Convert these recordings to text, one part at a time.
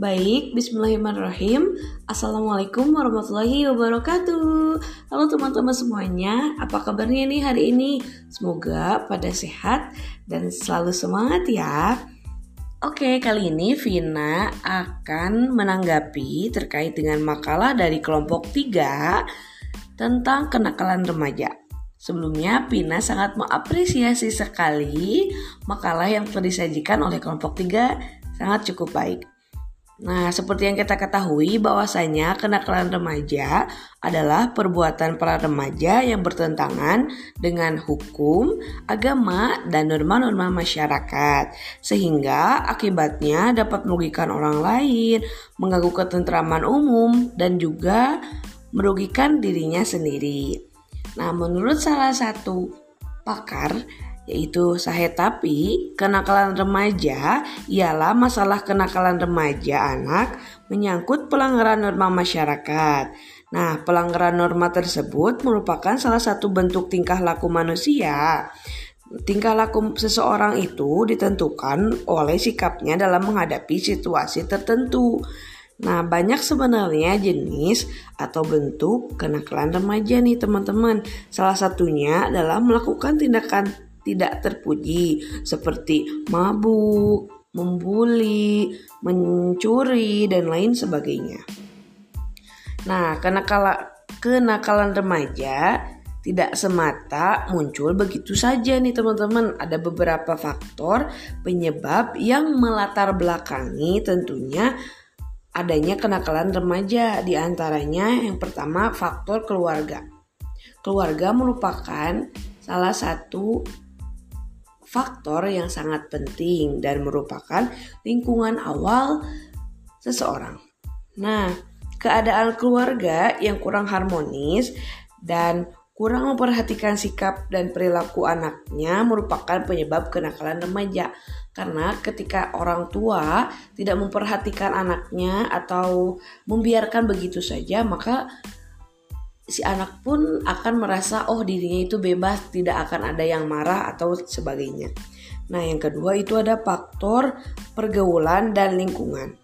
Baik, bismillahirrahmanirrahim. Assalamualaikum warahmatullahi wabarakatuh. Halo teman-teman semuanya, apa kabarnya nih hari ini? Semoga pada sehat dan selalu semangat ya. Oke, kali ini Vina akan menanggapi terkait dengan makalah dari kelompok 3 tentang kenakalan remaja. Sebelumnya, Pina sangat mengapresiasi sekali makalah yang telah disajikan oleh kelompok 3 sangat cukup baik. Nah, seperti yang kita ketahui bahwasanya kenakalan remaja adalah perbuatan para remaja yang bertentangan dengan hukum, agama, dan norma-norma masyarakat. Sehingga akibatnya dapat merugikan orang lain, mengganggu ketentraman umum, dan juga merugikan dirinya sendiri. Nah, menurut salah satu pakar yaitu Sahetapi, kenakalan remaja ialah masalah kenakalan remaja anak menyangkut pelanggaran norma masyarakat. Nah, pelanggaran norma tersebut merupakan salah satu bentuk tingkah laku manusia. Tingkah laku seseorang itu ditentukan oleh sikapnya dalam menghadapi situasi tertentu. Nah, banyak sebenarnya jenis atau bentuk kenakalan remaja nih teman-teman. Salah satunya adalah melakukan tindakan tidak terpuji seperti mabuk, membuli, mencuri, dan lain sebagainya. Nah, kenakalan, kenakalan remaja tidak semata muncul begitu saja nih teman-teman. Ada beberapa faktor penyebab yang melatar belakangi tentunya adanya kenakalan remaja di antaranya yang pertama faktor keluarga. Keluarga merupakan salah satu faktor yang sangat penting dan merupakan lingkungan awal seseorang. Nah, keadaan keluarga yang kurang harmonis dan kurang memperhatikan sikap dan perilaku anaknya merupakan penyebab kenakalan remaja. Karena ketika orang tua tidak memperhatikan anaknya atau membiarkan begitu saja, maka si anak pun akan merasa oh dirinya itu bebas, tidak akan ada yang marah atau sebagainya. Nah, yang kedua itu ada faktor pergaulan dan lingkungan.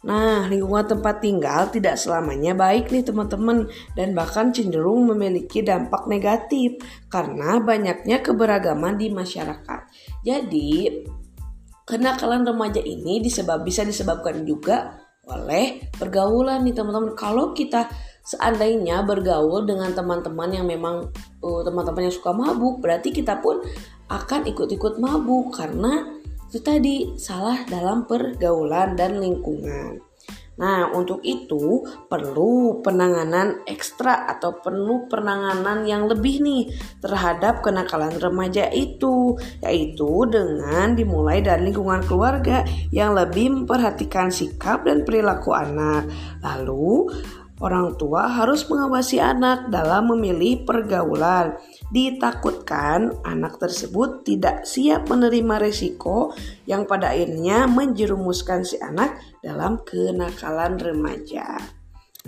Nah, lingkungan tempat tinggal tidak selamanya baik nih teman-teman dan bahkan cenderung memiliki dampak negatif karena banyaknya keberagaman di masyarakat. Jadi, kenakalan remaja ini bisa disebabkan juga oleh pergaulan nih teman-teman. Kalau kita seandainya bergaul dengan teman-teman yang memang uh, teman-teman yang suka mabuk, berarti kita pun akan ikut-ikut mabuk karena itu tadi salah dalam pergaulan dan lingkungan. Nah, untuk itu perlu penanganan ekstra atau perlu penanganan yang lebih nih terhadap kenakalan remaja itu, yaitu dengan dimulai dari lingkungan keluarga yang lebih memperhatikan sikap dan perilaku anak. Lalu, orang tua harus mengawasi anak dalam memilih pergaulan Ditakutkan anak tersebut tidak siap menerima resiko yang pada akhirnya menjerumuskan si anak dalam kenakalan remaja.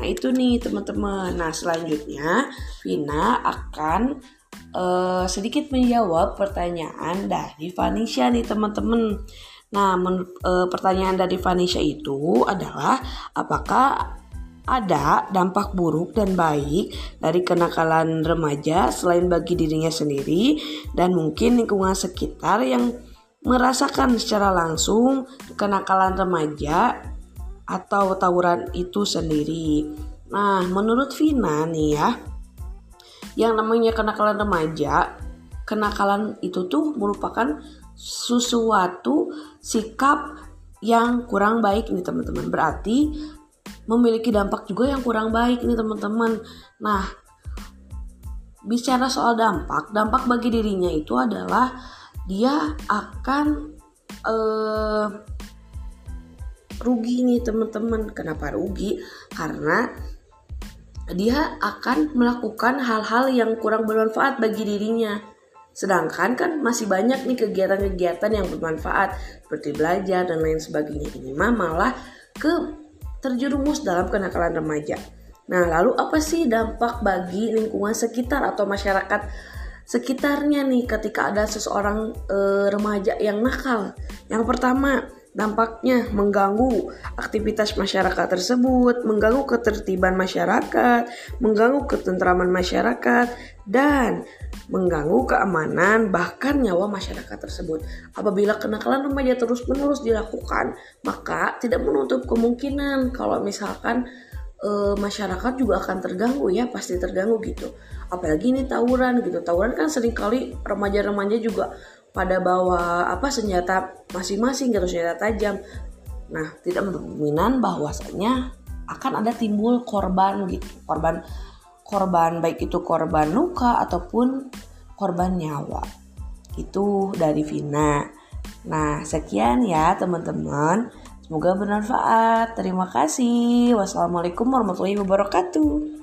Nah itu nih teman-teman. Nah selanjutnya Vina akan uh, sedikit menjawab pertanyaan dari Vanisha nih teman-teman. Nah, men, uh, pertanyaan dari Vanisha itu adalah apakah ada dampak buruk dan baik dari kenakalan remaja selain bagi dirinya sendiri dan mungkin lingkungan sekitar yang merasakan secara langsung kenakalan remaja atau tawuran itu sendiri. Nah, menurut Vina nih ya, yang namanya kenakalan remaja, kenakalan itu tuh merupakan sesuatu sikap yang kurang baik nih teman-teman. Berarti memiliki dampak juga yang kurang baik nih teman-teman. Nah, bicara soal dampak, dampak bagi dirinya itu adalah dia akan uh, rugi nih teman-teman. Kenapa rugi? Karena dia akan melakukan hal-hal yang kurang bermanfaat bagi dirinya. Sedangkan kan masih banyak nih kegiatan-kegiatan yang bermanfaat seperti belajar dan lain sebagainya. Ini mah malah ke terjerumus dalam kenakalan remaja. Nah, lalu apa sih dampak bagi lingkungan sekitar atau masyarakat sekitarnya nih ketika ada seseorang e, remaja yang nakal? Yang pertama, Dampaknya mengganggu aktivitas masyarakat tersebut, mengganggu ketertiban masyarakat, mengganggu ketentraman masyarakat, dan mengganggu keamanan bahkan nyawa masyarakat tersebut. Apabila kenakalan remaja terus-menerus dilakukan, maka tidak menutup kemungkinan kalau misalkan e, masyarakat juga akan terganggu ya, pasti terganggu gitu. Apalagi ini tawuran gitu. Tawuran kan sering kali remaja-remaja juga pada bawa apa senjata masing-masing gitu senjata tajam. Nah, tidak menutup bahwasanya akan ada timbul korban gitu, korban korban baik itu korban luka ataupun korban nyawa. Itu dari Vina. Nah, sekian ya teman-teman. Semoga bermanfaat. Terima kasih. Wassalamualaikum warahmatullahi wabarakatuh.